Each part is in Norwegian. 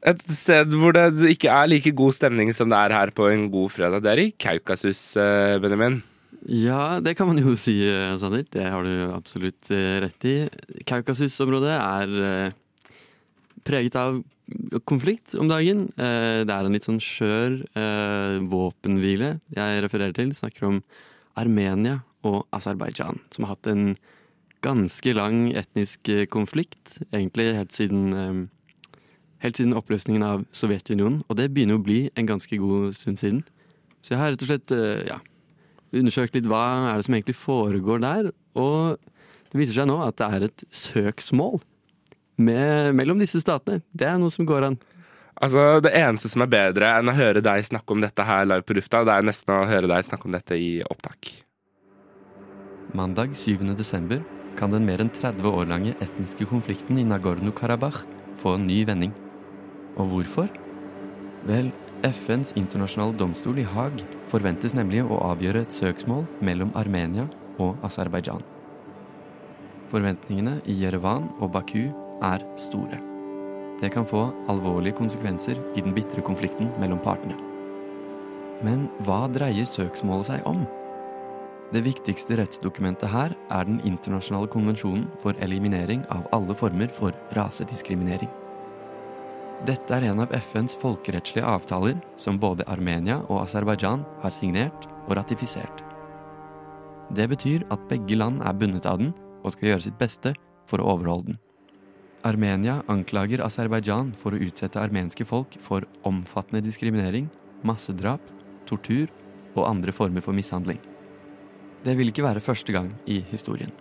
Et sted hvor det ikke er like god stemning som det er her på en god fredag, det er i Kaukasus, eh, Benjamin. Ja, det kan man jo si, eh, Sander. Det har du absolutt eh, rett i. Kaukasus-området er preget av konflikt om dagen. Det er en litt sånn skjør våpenhvile jeg refererer til. Snakker om Armenia og Aserbajdsjan, som har hatt en ganske lang etnisk konflikt. Egentlig helt siden, helt siden oppløsningen av Sovjetunionen. Og det begynner å bli en ganske god stund siden. Så jeg har rett og slett eh, ja, undersøkt litt hva er det som egentlig foregår der. Og det viser seg nå at det er et søksmål med, mellom disse statene. Det er noe som går an. Altså, Det eneste som er bedre enn å høre deg snakke om dette her live på lufta, det er nesten å høre deg snakke om dette i opptak. Mandag 7. desember kan den mer enn 30 år lange etniske konflikten i Nagorno-Karabakh få en ny vending. Og hvorfor? Vel, FNs internasjonale domstol i Haag forventes nemlig å avgjøre et søksmål mellom Armenia og Aserbajdsjan. Forventningene i Jerevan og Baku er store. Det kan få alvorlige konsekvenser i den bitre konflikten mellom partene. Men hva dreier søksmålet seg om? Det viktigste rettsdokumentet her er den internasjonale konvensjonen for eliminering av alle former for rasediskriminering. Dette er en av FNs folkerettslige avtaler som både Armenia og Aserbajdsjan har signert og ratifisert. Det betyr at begge land er bundet av den og skal gjøre sitt beste for å overholde den. Armenia anklager Aserbajdsjan for å utsette armenske folk for omfattende diskriminering, massedrap, tortur og andre former for mishandling. Det vil ikke være første gang i historien.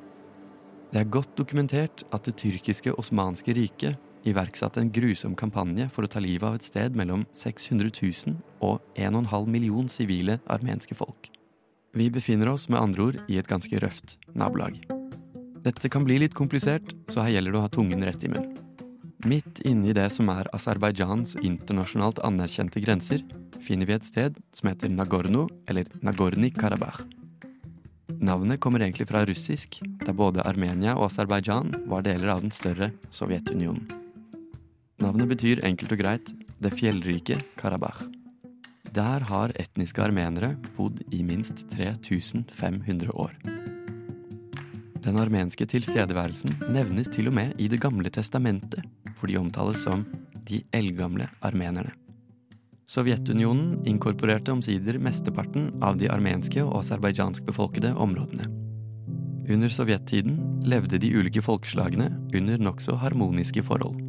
Det er godt dokumentert at det tyrkiske osmanske riket iverksatte en grusom kampanje for å ta livet av et sted mellom 600 000 og 1,5 million sivile armenske folk. Vi befinner oss med andre ord i et ganske røft nabolag. Dette kan bli litt komplisert, så her gjelder det å ha tungen rett i munnen. Midt inni det som er Aserbajdsjans internasjonalt anerkjente grenser, finner vi et sted som heter Nagorno, eller Nagorni-Karabakh. Navnet kommer egentlig fra russisk, da både Armenia og Aserbajdsjan var deler av den større Sovjetunionen. Navnet betyr enkelt og greit det fjellrike Karabakh. Der har etniske armenere bodd i minst 3500 år. Den armenske tilstedeværelsen nevnes til og med i Det gamle testamentet, for de omtales som de eldgamle armenerne. Sovjetunionen inkorporerte omsider mesteparten av de armenske og aserbajdsjansk befolkede områdene. Under sovjettiden levde de ulike folkeslagene under nokså harmoniske forhold.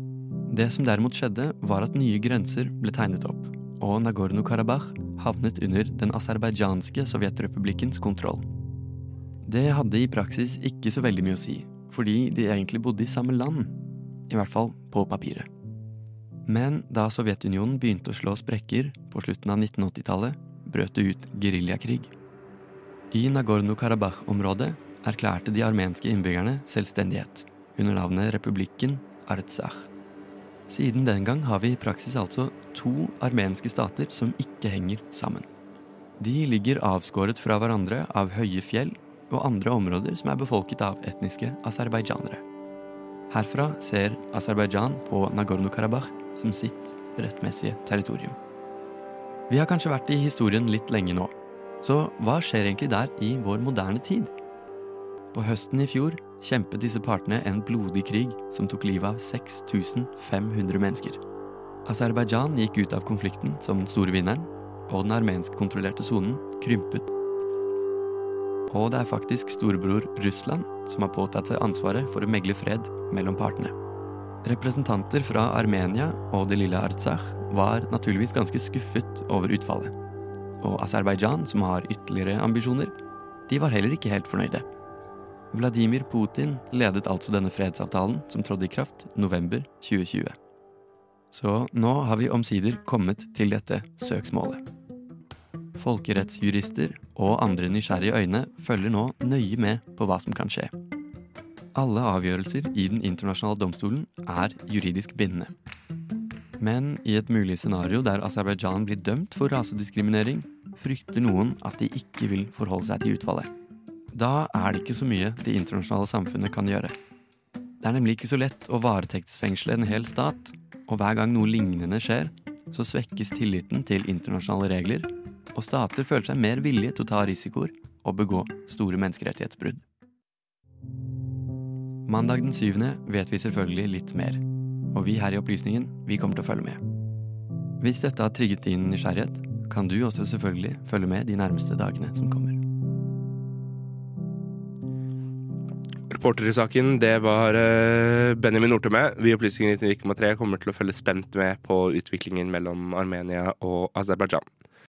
Det som derimot skjedde, var at nye grenser ble tegnet opp, og Nagorno-Karabakh havnet under den aserbajdsjanske sovjetrepublikkens kontroll. Det hadde i praksis ikke så veldig mye å si, fordi de egentlig bodde i samme land. I hvert fall på papiret. Men da Sovjetunionen begynte å slå sprekker på slutten av 1980-tallet, brøt det ut geriljakrig. I Nagorno-Karabakh-området erklærte de armenske innbyggerne selvstendighet, under navnet republikken Artsakh. Siden den gang har vi i praksis altså to armenske stater som ikke henger sammen. De ligger avskåret fra hverandre av høye fjell og andre områder som er befolket av etniske aserbajdsjanere. Herfra ser Aserbajdsjan på Nagorno-Karabakh som sitt rettmessige territorium. Vi har kanskje vært i historien litt lenge nå, så hva skjer egentlig der i vår moderne tid? På høsten i fjor kjempet disse partene en blodig krig som tok livet av 6500 mennesker. Aserbajdsjan gikk ut av konflikten som den store vinneren, og den armenskkontrollerte sonen krympet. Og det er faktisk storebror Russland som har påtatt seg ansvaret for å megle fred mellom partene. Representanter fra Armenia og det lille Artsakh var naturligvis ganske skuffet over utfallet. Og Aserbajdsjan, som har ytterligere ambisjoner, de var heller ikke helt fornøyde. Vladimir Putin ledet altså denne fredsavtalen som trådte i kraft november 2020. Så nå har vi omsider kommet til dette søksmålet. Folkerettsjurister og andre nysgjerrige øyne følger nå nøye med på hva som kan skje. Alle avgjørelser i Den internasjonale domstolen er juridisk bindende. Men i et mulig scenario der Aserbajdsjan blir dømt for rasediskriminering, frykter noen at de ikke vil forholde seg til utfallet. Da er det ikke så mye det internasjonale samfunnet kan gjøre. Det er nemlig ikke så lett å varetektsfengsle en hel stat, Og hver gang noe lignende skjer, så svekkes tilliten til internasjonale regler, og stater føler seg mer villige til å ta risikoer og begå store menneskerettighetsbrudd. Mandag den syvende vet vi selvfølgelig litt mer, og vi her i Opplysningen vi kommer til å følge med. Hvis dette har trigget din nysgjerrighet, kan du også selvfølgelig følge med de nærmeste dagene som kommer. Reporter i saken, det var eh, Benjamin Nortemø. Vi i Opplysningen 99,3 kommer til å følge spent med på utviklingen mellom Armenia og Aserbajdsjan.